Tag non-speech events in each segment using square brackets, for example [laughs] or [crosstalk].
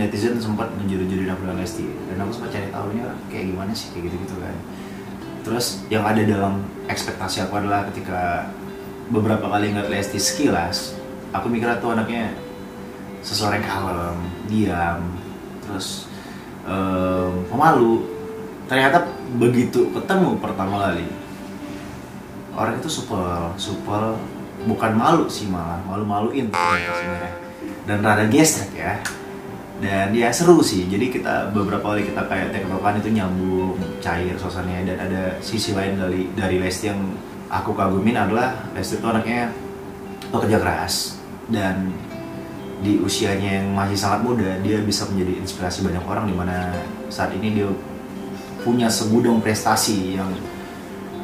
netizen sempat menjuru-juruin aku dan Lesti. Dan aku sempat cari tahu ini kayak gimana sih kayak gitu-gitu kan. Terus yang ada dalam ekspektasi aku adalah ketika beberapa kali ngeliat Lesti sekilas aku mikirnya tuh anaknya seseorang kalem, diam, terus em, pemalu. Ternyata begitu ketemu pertama kali orang itu supel, supel bukan malu sih malah, malu-maluin sebenarnya. Dan rada gestrek ya. Dan ya seru sih. Jadi kita beberapa kali kita kayak tektokan itu nyambung cair suasananya. Dan ada sisi lain dari dari Lesti yang aku kagumin adalah Lesti itu anaknya pekerja keras. Dan di usianya yang masih sangat muda dia bisa menjadi inspirasi banyak orang di mana saat ini dia punya segudang prestasi yang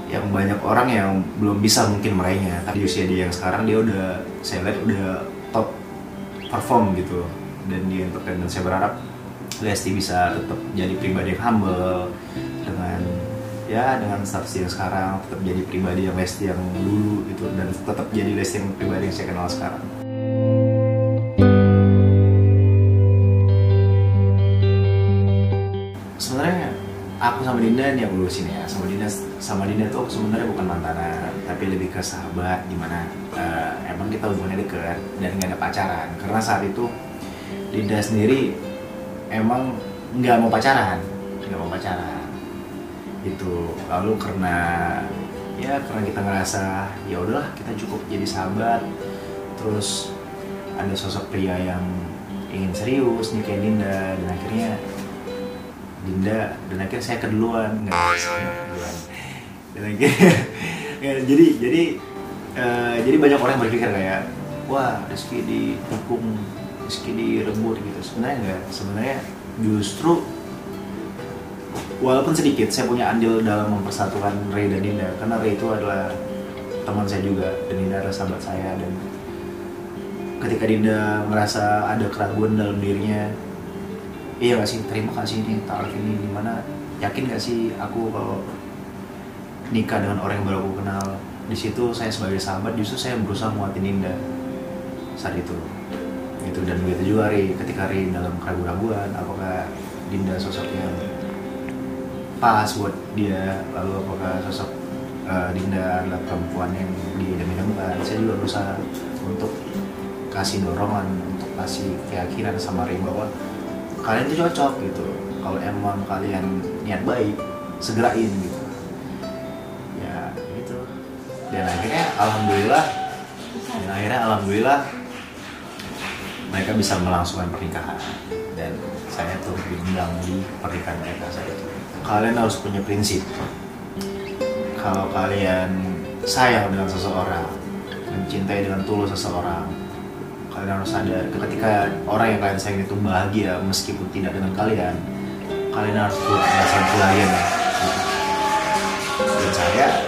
yang banyak orang yang belum bisa mungkin meraihnya. Tapi usia dia yang sekarang dia udah saya lihat udah top perform gitu dan di entertain dan saya berharap Lesti bisa tetap jadi pribadi yang humble dengan ya dengan status yang sekarang tetap jadi pribadi yang Lesti yang dulu gitu dan tetap jadi Lesti yang pribadi yang saya kenal sekarang. Sebenarnya aku sama Dinda nih yang lulusin ya. Sama Dinda sama Dinda tuh sebenarnya bukan mantanan tapi lebih ke sahabat di mana eh, emang kita hubungannya deket dan nggak ada pacaran. Karena saat itu Dinda sendiri emang nggak mau pacaran nggak mau pacaran. Itu lalu karena ya karena kita ngerasa ya udahlah kita cukup jadi sahabat. Terus ada sosok pria yang ingin serius nih kayak Dinda dan akhirnya Dinda. Dan akhirnya saya keduluan nggak keduluan. Dan akhirnya [laughs] ya, jadi jadi eh, jadi banyak orang yang berpikir kayak wah Rizky dihukum Rizky direbut gitu. Sebenarnya enggak sebenarnya justru walaupun sedikit saya punya andil dalam mempersatukan Ray dan Dinda. Karena Ray itu adalah teman saya juga dan Dinda adalah sahabat saya dan ketika Dinda merasa ada keraguan dalam dirinya iya gak sih? Terima kasih nih taruh ini di mana yakin gak sih aku kalau nikah dengan orang yang baru aku kenal? Di situ saya sebagai sahabat justru saya berusaha muatin Dinda saat itu. Itu dan begitu juga Ri ketika Ri dalam keraguan-raguan apakah Dinda sosok yang pas buat dia? Lalu apakah sosok eh, Dinda adalah perempuan yang diidam-idamkan saya juga berusaha untuk kasih dorongan untuk kasih keyakinan sama Ri bahwa kalian itu cocok gitu. Kalau emang kalian niat baik segerain gitu. Ya gitu. Dan akhirnya alhamdulillah dan akhirnya alhamdulillah mereka bisa melangsungkan pernikahan. Dan saya tuh diundang di pernikahan mereka saya itu. Kalian harus punya prinsip. Kalau kalian sayang dengan seseorang mencintai dengan tulus seseorang kalian harus sadar ketika orang yang kalian sayang itu bahagia meskipun tidak dengan kalian kalian harus buat perasaan kalian dan saya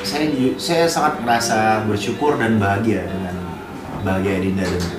saya saya sangat merasa bersyukur dan bahagia dengan bahagia Dinda dan Ri.